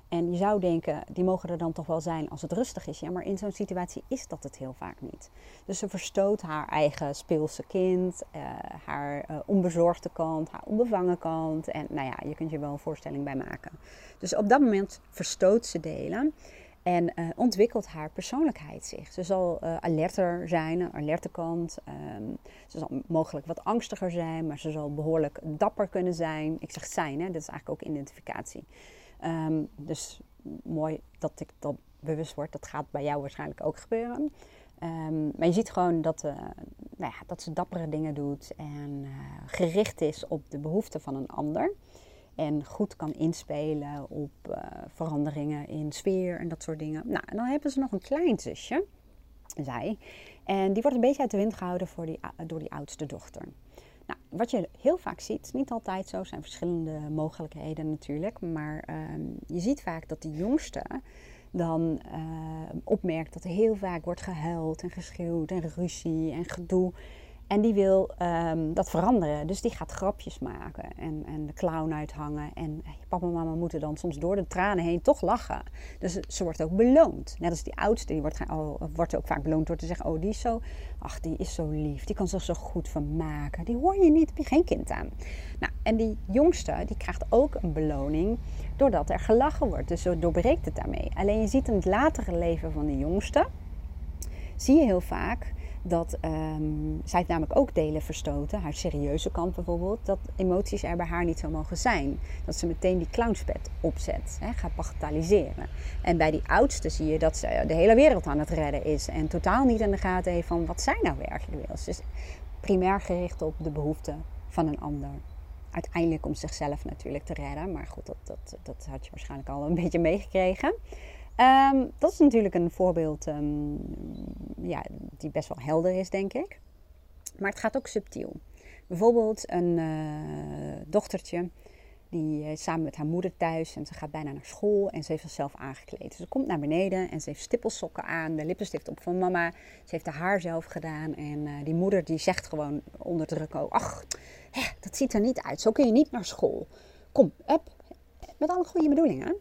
A: En je zou denken, die mogen er dan toch wel zijn als het rustig is. Ja, maar in zo'n situatie is dat het heel vaak niet. Dus ze verstoot haar eigen speelse kind, uh, haar uh, onbezorgde kant, haar onbevangen kant. En nou ja, je kunt je wel een voorstelling bij maken. Dus op dat moment verstoot ze delen. En uh, ontwikkelt haar persoonlijkheid zich. Ze zal alerter zijn, een alerte kant. Um, ze zal mogelijk wat angstiger zijn, maar ze zal behoorlijk dapper kunnen zijn. Ik zeg zijn, hè? dat is eigenlijk ook identificatie. Um, dus mooi dat ik dat bewust word. Dat gaat bij jou waarschijnlijk ook gebeuren. Um, maar je ziet gewoon dat, uh, nou ja, dat ze dappere dingen doet en uh, gericht is op de behoeften van een ander. En goed kan inspelen op uh, veranderingen in sfeer en dat soort dingen. Nou, en dan hebben ze nog een klein zusje, zij. En die wordt een beetje uit de wind gehouden voor die, door die oudste dochter. Nou, wat je heel vaak ziet, niet altijd zo, zijn verschillende mogelijkheden natuurlijk. Maar um, je ziet vaak dat de jongste dan uh, opmerkt dat er heel vaak wordt gehuild en geschreeuwd en ruzie en gedoe. En die wil um, dat veranderen. Dus die gaat grapjes maken en, en de clown uithangen. En hey, papa en mama moeten dan soms door de tranen heen toch lachen. Dus ze wordt ook beloond. Net als die oudste, die wordt, oh, wordt ook vaak beloond door te zeggen... oh, die is zo, ach, die is zo lief. Die kan zich zo goed vermaken. Die hoor je niet, heb je geen kind aan. Nou, en die jongste, die krijgt ook een beloning... doordat er gelachen wordt. Dus zo doorbreekt het daarmee. Alleen je ziet in het latere leven van de jongste... zie je heel vaak dat um, zij heeft namelijk ook delen verstoten, haar serieuze kant bijvoorbeeld, dat emoties er bij haar niet zo mogen zijn. Dat ze meteen die clownspet opzet, hè, gaat bagatelliseren. En bij die oudste zie je dat ze de hele wereld aan het redden is en totaal niet in de gaten heeft van wat zij nou werkelijk wil. Ze is primair gericht op de behoeften van een ander. Uiteindelijk om zichzelf natuurlijk te redden, maar goed, dat, dat, dat had je waarschijnlijk al een beetje meegekregen. Ehm, dat is natuurlijk een voorbeeld um, ja, die best wel helder is, denk ik. Maar het gaat ook subtiel. Bijvoorbeeld een uh, dochtertje die is samen met haar moeder thuis en ze gaat bijna naar school en ze heeft zichzelf aangekleed. Ze komt naar beneden en ze heeft stippelsokken aan, de lippenstift op van mama. Ze heeft haar haar zelf gedaan en uh, die moeder die zegt gewoon onder druk ook, ach, hè, dat ziet er niet uit, zo kun je niet naar school. Kom, up, met alle goede bedoelingen.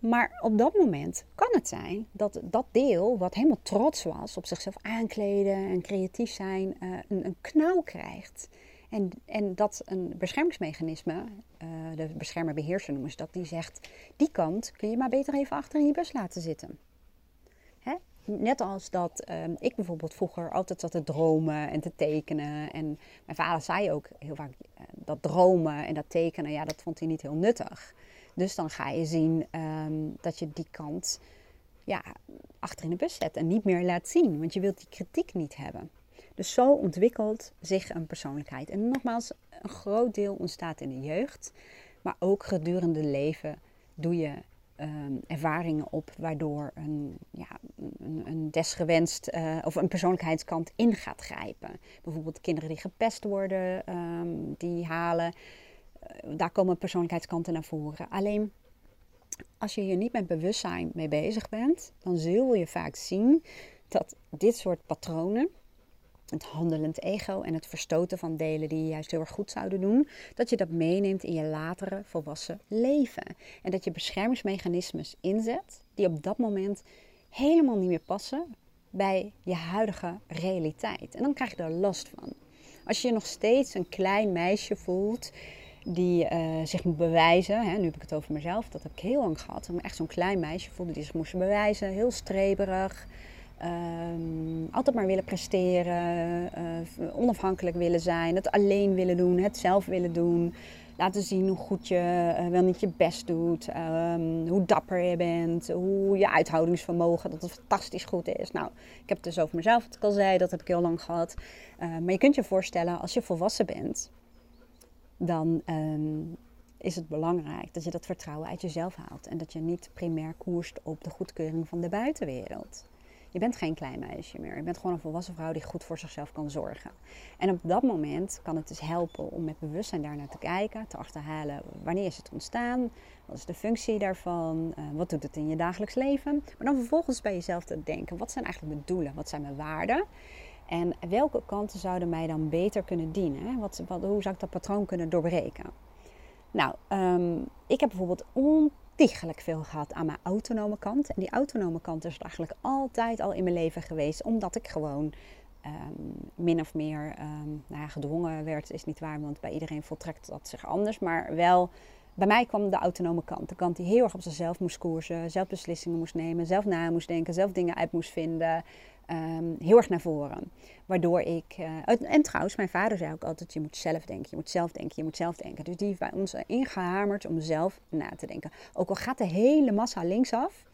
A: Maar op dat moment kan het zijn dat dat deel, wat helemaal trots was op zichzelf aankleden en creatief zijn, uh, een, een knauw krijgt. En, en dat een beschermingsmechanisme, uh, de beschermerbeheerser noemen ze dat, die zegt: die kant kun je maar beter even achter in je bus laten zitten. Hè? Net als dat uh, ik bijvoorbeeld vroeger altijd zat te dromen en te tekenen. En mijn vader zei ook heel vaak dat dromen en dat tekenen, ja, dat vond hij niet heel nuttig. Dus dan ga je zien ehm, dat je die kant ja, achter in de bus zet en niet meer laat zien, want je wilt die kritiek niet hebben. Dus zo ontwikkelt zich een persoonlijkheid. En nogmaals, een groot deel ontstaat in de jeugd, maar ook gedurende leven doe je ehm, ervaringen op waardoor een, ja, een, een desgewenst uh, of een persoonlijkheidskant in gaat grijpen. Bijvoorbeeld kinderen die gepest worden, ehm, die halen daar komen persoonlijkheidskanten naar voren. Alleen als je hier niet met bewustzijn mee bezig bent, dan zul je vaak zien dat dit soort patronen, het handelend ego en het verstoten van delen die je juist heel erg goed zouden doen, dat je dat meeneemt in je latere volwassen leven. En dat je beschermingsmechanismes inzet die op dat moment helemaal niet meer passen bij je huidige realiteit. En dan krijg je er last van. Als je nog steeds een klein meisje voelt die uh, zich moet bewijzen. Hè, nu heb ik het over mezelf, dat heb ik heel lang gehad. Ik echt zo'n klein meisje voelde die zich moest bewijzen, heel streberig. Um, altijd maar willen presteren, uh, onafhankelijk willen zijn, het alleen willen doen, het zelf willen doen. Laten zien hoe goed je uh, wel niet je best doet, um, hoe dapper je bent, hoe je uithoudingsvermogen, dat het fantastisch goed is. Nou, ik heb het dus over mezelf, wat ik al zei, dat heb ik heel lang gehad. maar je kunt je voorstellen, als je volwassen bent, dan ehm, is het belangrijk dat je dat vertrouwen uit jezelf haalt. En dat je niet primair koerst op de goedkeuring van de buitenwereld. Je bent geen klein meisje meer. Je bent gewoon een volwassen vrouw die goed voor zichzelf kan zorgen. En op dat moment kan het dus helpen om met bewustzijn daar naar te kijken, te achterhalen wanneer is het ontstaan, wat is de functie daarvan, uh, wat doet het in je dagelijks leven. Maar dan vervolgens bij jezelf te denken, wat zijn eigenlijk mijn doelen, wat zijn mijn waarden en welke kanten zouden mij dan beter kunnen dienen? Wat, hoe zou ik dat patroon kunnen doorbreken? Nou, um, ik heb bijvoorbeeld ontiegelijk veel gehad aan mijn autonome kant. En die autonome kant is eigenlijk altijd al in mijn leven geweest, omdat ik gewoon um, min of meer um, nou gedwongen werd. Is niet waar, want bij iedereen voltrekt dat zich anders. Maar wel, bij mij kwam de autonome kant. De kant die heel erg op zichzelf moest koersen, zelf beslissingen moest nemen, zelf na moest denken, zelf dingen uit moest vinden. Um, heel erg naar voren. Waardoor ik. Uh, en trouwens, mijn vader zei ook altijd: je moet zelf denken, je moet zelf denken, je moet zelf denken. Dus die heeft bij ons ingehamerd om zelf na te denken. Ook al gaat de hele massa linksaf.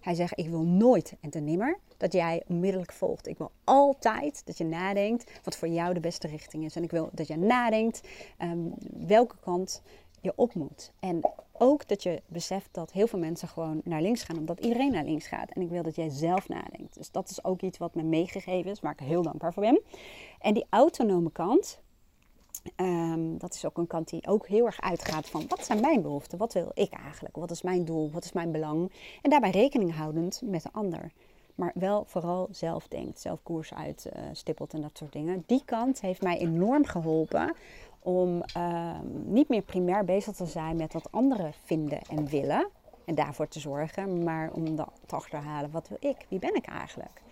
A: Hij zegt: Ik wil nooit en ten nimmer dat jij onmiddellijk volgt. Ik wil altijd dat je nadenkt wat voor jou de beste richting is. En ik wil dat je nadenkt um, welke kant je op moet. En ook dat je beseft dat heel veel mensen gewoon naar links gaan, omdat iedereen naar links gaat. En ik wil dat jij zelf nadenkt. Dus dat is ook iets wat me meegegeven is, waar ik heel dankbaar voor ben. En die autonome kant, Ehm, dat is ook een kant die ook heel erg uitgaat van wat zijn mijn behoeften? Wat wil ik eigenlijk? Wat is mijn doel? Wat is mijn belang? En daarbij rekening houdend met de ander. Maar wel vooral zelf denkt, zelf koers uitstippelt en dat soort dingen. Die kant heeft mij enorm geholpen om ehm, niet meer primair bezig te zijn met wat anderen vinden en willen. En daarvoor te zorgen, maar om dat te achterhalen. Wat wil ik? Wie ben ik eigenlijk?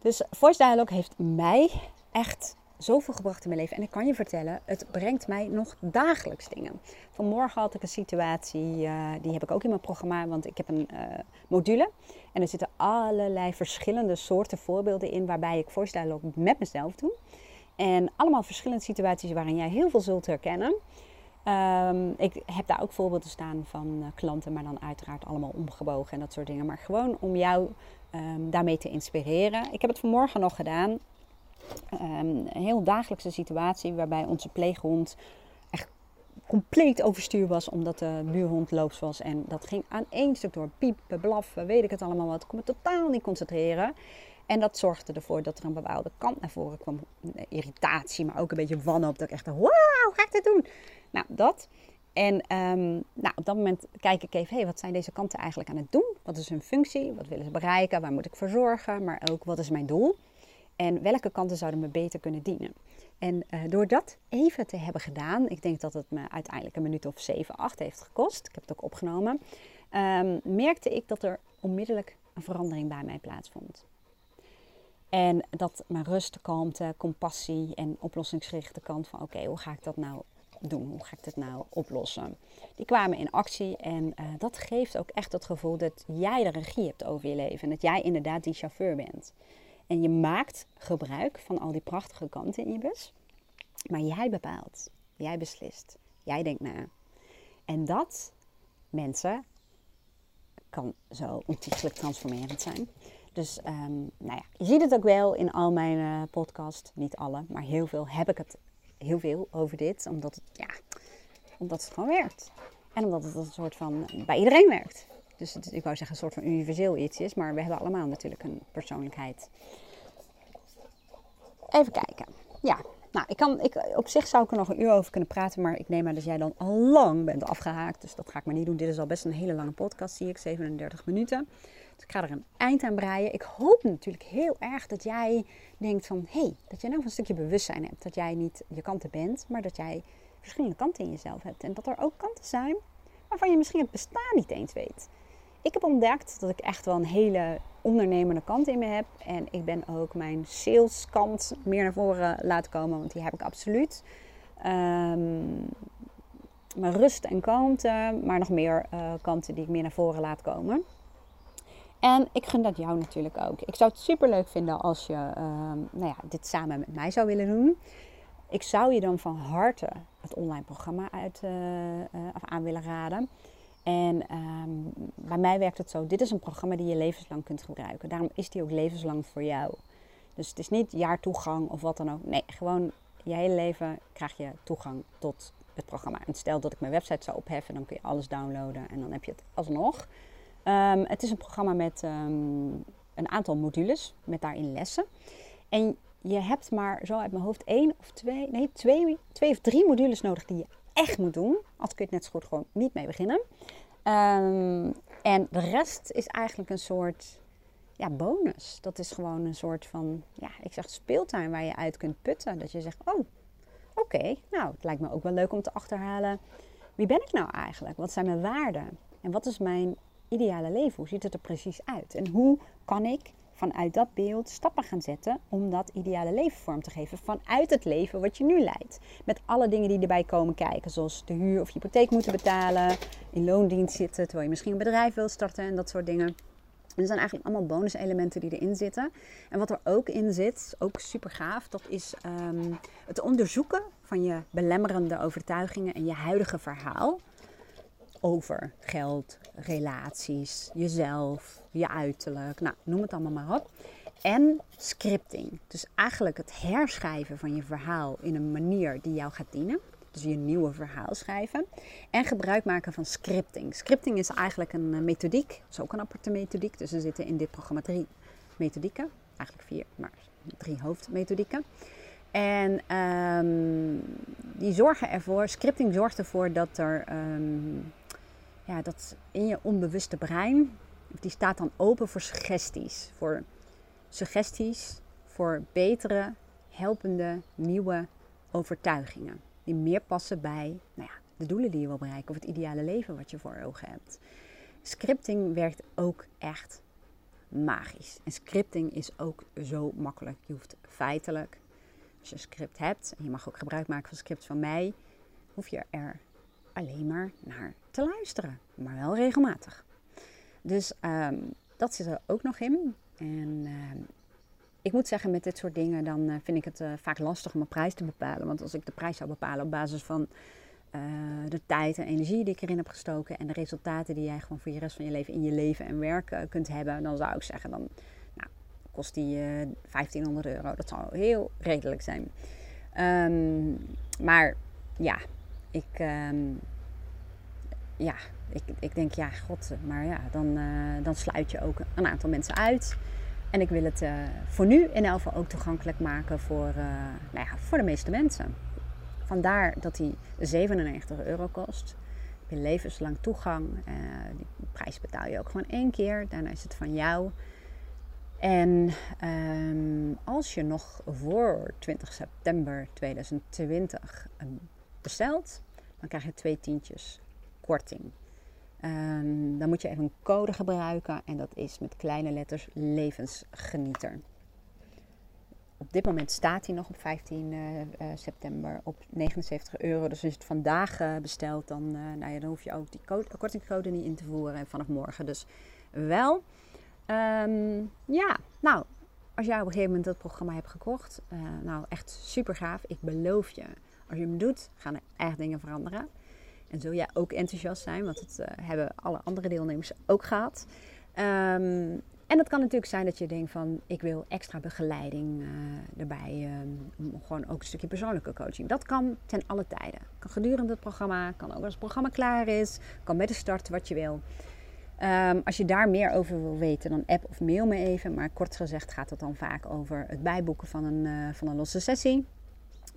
A: Dus Voice Dialogue heeft mij echt zoveel gebracht in mijn leven. En ik kan je vertellen, het brengt mij nog dagelijks dingen. Vanmorgen had ik een situatie, uh, die heb ik ook in mijn programma, want ik heb een uh, module. En er zitten allerlei verschillende soorten voorbeelden in waarbij ik voice dialogue met mezelf doe. En allemaal verschillende situaties waarin jij heel veel zult herkennen. Um, ik heb daar ook voorbeelden staan van uh, klanten, maar dan uiteraard allemaal omgebogen en dat soort dingen. Maar gewoon om jou um, daarmee te inspireren. Ik heb het vanmorgen nog gedaan. Um, een heel dagelijkse situatie waarbij onze pleeghond echt compleet overstuur was omdat de buurhond loops was. En dat ging aan één stuk door. Piepen, blaffen, weet ik het allemaal wat. Ik kon me totaal niet concentreren. En dat zorgde ervoor dat er een bepaalde kant naar voren kwam. Irritatie, maar ook een beetje wanhoop. Dat ik echt, wauw, ga ik dit doen? Nou, dat. En um, nou, op dat moment kijk ik even, hey, wat zijn deze kanten eigenlijk aan het doen? Wat is hun functie? Wat willen ze bereiken? Waar moet ik voor zorgen? Maar ook, wat is mijn doel? En welke kanten zouden me beter kunnen dienen? En uh, door dat even te hebben gedaan, ik denk dat het me uiteindelijk een minuut of 7, 8 heeft gekost. Ik heb het ook opgenomen. Um, merkte ik dat er onmiddellijk een verandering bij mij plaatsvond. En dat mijn rust, kalmte, compassie en oplossingsgerichte kant van oké, hoe ga ik dat nou doen? Hoe ga ik dit nou oplossen? Die kwamen in actie en uh, dat geeft ook echt het gevoel dat jij de regie hebt over je leven. En dat jij inderdaad die chauffeur bent. En je maakt gebruik van al die prachtige kanten in je bus. Maar jij bepaalt. Jij beslist. Jij denkt na. En dat, mensen, kan zo ontiegelijk transformerend zijn. Dus um, nou ja, je ziet het ook wel in al mijn uh, podcasts. Niet alle, maar heel veel heb ik het heel veel over dit. Omdat het, ja, omdat het gewoon werkt. En omdat het een soort van bij iedereen werkt. Dus ik wou zeggen een soort van universeel iets is. Maar we hebben allemaal natuurlijk een persoonlijkheid. Even kijken. Ja, nou, ik kan, ik, op zich zou ik er nog een uur over kunnen praten. Maar ik neem aan dat jij dan al lang bent afgehaakt. Dus dat ga ik maar niet doen. Dit is al best een hele lange podcast, zie ik. 37 minuten. Ik ga er een eind aan breien. Ik hoop natuurlijk heel erg dat jij denkt van... Hé, hey, dat jij nou een stukje bewustzijn hebt. Dat jij niet je kanten bent, maar dat jij verschillende kanten in jezelf hebt. En dat er ook kanten zijn waarvan je misschien het bestaan niet eens weet. Ik heb ontdekt dat ik echt wel een hele ondernemende kant in me heb. En ik ben ook mijn saleskant meer naar voren laten komen, want die heb ik absoluut. Um, mijn rust en kalmte, maar nog meer uh, kanten die ik meer naar voren laat komen. En ik gun dat jou natuurlijk ook. Ik zou het super leuk vinden als je uh, nou ja, dit samen met mij zou willen doen. Ik zou je dan van harte het online programma uit, uh, aan willen raden. En um, bij mij werkt het zo: dit is een programma die je levenslang kunt gebruiken. Daarom is die ook levenslang voor jou. Dus het is niet jaartoegang of wat dan ook. Nee, gewoon je hele leven krijg je toegang tot het programma. En stel dat ik mijn website zou opheffen, dan kun je alles downloaden en dan heb je het alsnog. Um, het is een programma met um, een aantal modules, met daarin lessen. En je hebt maar zo uit mijn hoofd één of twee, nee, twee, twee of drie modules nodig die je echt moet doen. Anders kun je het net zo goed gewoon niet mee beginnen. Um, en de rest is eigenlijk een soort ja, bonus. Dat is gewoon een soort van, ja, ik zeg speeltuin waar je uit kunt putten. Dat je zegt, oh, oké, nou, het lijkt me ook wel leuk om te achterhalen. Wie ben ik nou eigenlijk? Wat zijn mijn waarden? En wat is mijn ideale leven? Hoe ziet het er precies uit? En hoe kan ik vanuit dat beeld stappen gaan zetten om dat ideale leven vorm te geven vanuit het leven wat je nu leidt. Met alle dingen die erbij komen kijken, zoals de huur of hypotheek moeten betalen, in loondienst zitten terwijl je misschien een bedrijf wil starten en dat soort dingen. En er zijn eigenlijk allemaal bonuselementen die erin zitten. En wat er ook in zit, ook super gaaf, dat is um, het onderzoeken van je belemmerende overtuigingen en je huidige verhaal over geld, relaties, jezelf, je uiterlijk, nou, noem het allemaal maar op. En scripting. Dus eigenlijk het herschrijven van je verhaal in een manier die jou gaat dienen. Dus je nieuwe verhaal schrijven. En gebruik maken van scripting. Scripting is eigenlijk een eh, methodiek. Dat is ook een aparte methodiek. Dus er zitten in dit programma drie methodieken. Eigenlijk vier, maar drie hoofdmethodieken. En ehm, die zorgen ervoor, scripting zorgt ervoor dat er ehm, ja, dat in je onbewuste brein, die staat dan open voor suggesties. Voor suggesties voor betere, helpende, nieuwe overtuigingen. Die meer passen bij nou ja, de doelen die je wil bereiken of het ideale leven wat je voor ogen hebt. Scripting werkt ook echt magisch. En scripting is ook zo makkelijk. Je hoeft feitelijk, als je een script hebt, en je mag ook gebruik maken van scripts van mij, hoef je er alleen maar naar te luisteren. Maar wel regelmatig. Dus ehm, dat zit er ook nog in. En ehm, ik moet zeggen, met dit soort dingen, dan eh, vind ik het uh, vaak lastig om een prijs te bepalen. Want als ik de prijs zou bepalen op basis van uh, de tijd en energie die ik erin heb gestoken en de resultaten die jij gewoon voor je rest van je leven in je leven en werk kunt hebben, dan zou ik zeggen, dan nou, kost die 1500 euro. Dat zou heel redelijk zijn. Um, maar ja, ik, um, ja, ik, ik denk, ja, god, maar ja, dan, dan sluit je ook een aantal mensen uit. En ik wil het uh, voor nu in elk ook toegankelijk maken voor, uh, nou ja, voor de meeste mensen. Vandaar dat die 97 euro kost. Je levenslang toegang. Die prijs betaal je ook gewoon één keer. Daarna is het van jou. En um, als je nog voor 20 september 2020 bestelt, dan krijg je twee tientjes korting. Um, dan moet je even een code gebruiken en dat is met kleine letters levensgenieter. Op dit moment staat hij nog op 15 uh, uh, september op 79 euro. Dus als je het vandaag uh, bestelt, dan, nou ja, dan hoef je ook die code, kortingscode niet in te voeren vanaf morgen. Dus wel. Um, ja, nou, als jij op een gegeven moment dat programma hebt gekocht, nou echt super gaaf. Ik beloof je, als je hem doet, gaan er echt dingen veranderen. En zul jij ook enthousiast zijn, want dat uh, hebben alle andere deelnemers ook gehad. Um, en het kan natuurlijk zijn dat je denkt van ik wil extra begeleiding uh, erbij. Um, gewoon ook een stukje persoonlijke coaching. Dat kan ten alle tijden. Kan gedurende het programma, kan ook als het programma klaar is. Kan bij de start wat je wil. Um, als je daar meer over wil weten, dan app of mail me even. Maar kort gezegd gaat het dan vaak over het bijboeken van een, uh, van een losse sessie.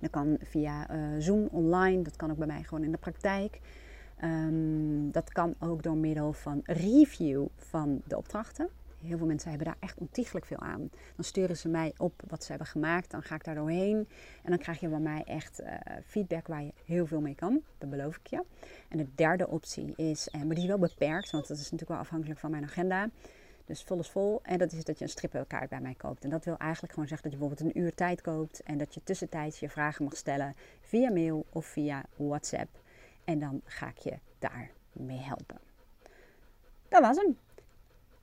A: Dat kan via uh, Zoom online, dat kan ook bij mij gewoon in de praktijk. Um, dat kan ook door middel van review van de opdrachten. Heel veel mensen hebben daar echt ontiegelijk veel aan. Dan sturen ze mij op wat ze hebben gemaakt. Dan ga ik daar doorheen. En dan krijg je van mij echt uh, feedback waar je heel veel mee kan. Dat beloof ik je. En de derde optie is, uh, maar die is wel beperkt. Want dat is natuurlijk wel afhankelijk van mijn agenda. Dus vol is vol. En dat is dat je een strippenkaart bij mij koopt. En dat wil eigenlijk gewoon zeggen dat je bijvoorbeeld een uur tijd koopt. En dat je tussentijds je vragen mag stellen via mail of via WhatsApp. En dan ga ik je daarmee helpen. Dat was hem.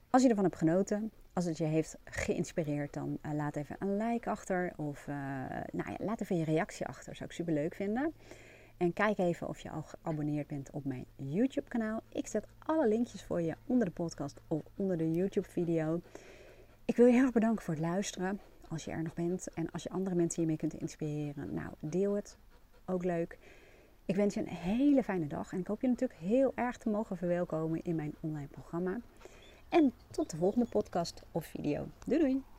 A: Als je ervan hebt genoten, als het je heeft geïnspireerd, dan uh, laat even een like achter. Of uh, nou ja, laat even je reactie achter. Zou ik super leuk vinden. En kijk even of je al geabonneerd bent op mijn YouTube kanaal. Ik zet alle linkjes voor je onder de podcast of onder de YouTube video. Ik wil je heel erg bedanken voor het luisteren. Als je er nog bent. En als je andere mensen hiermee kunt inspireren. Nou, deel het. Ook leuk. Ik wens je een hele fijne dag. En ik hoop je natuurlijk heel erg te mogen verwelkomen in mijn online programma. En tot de volgende podcast of video. Doei doei!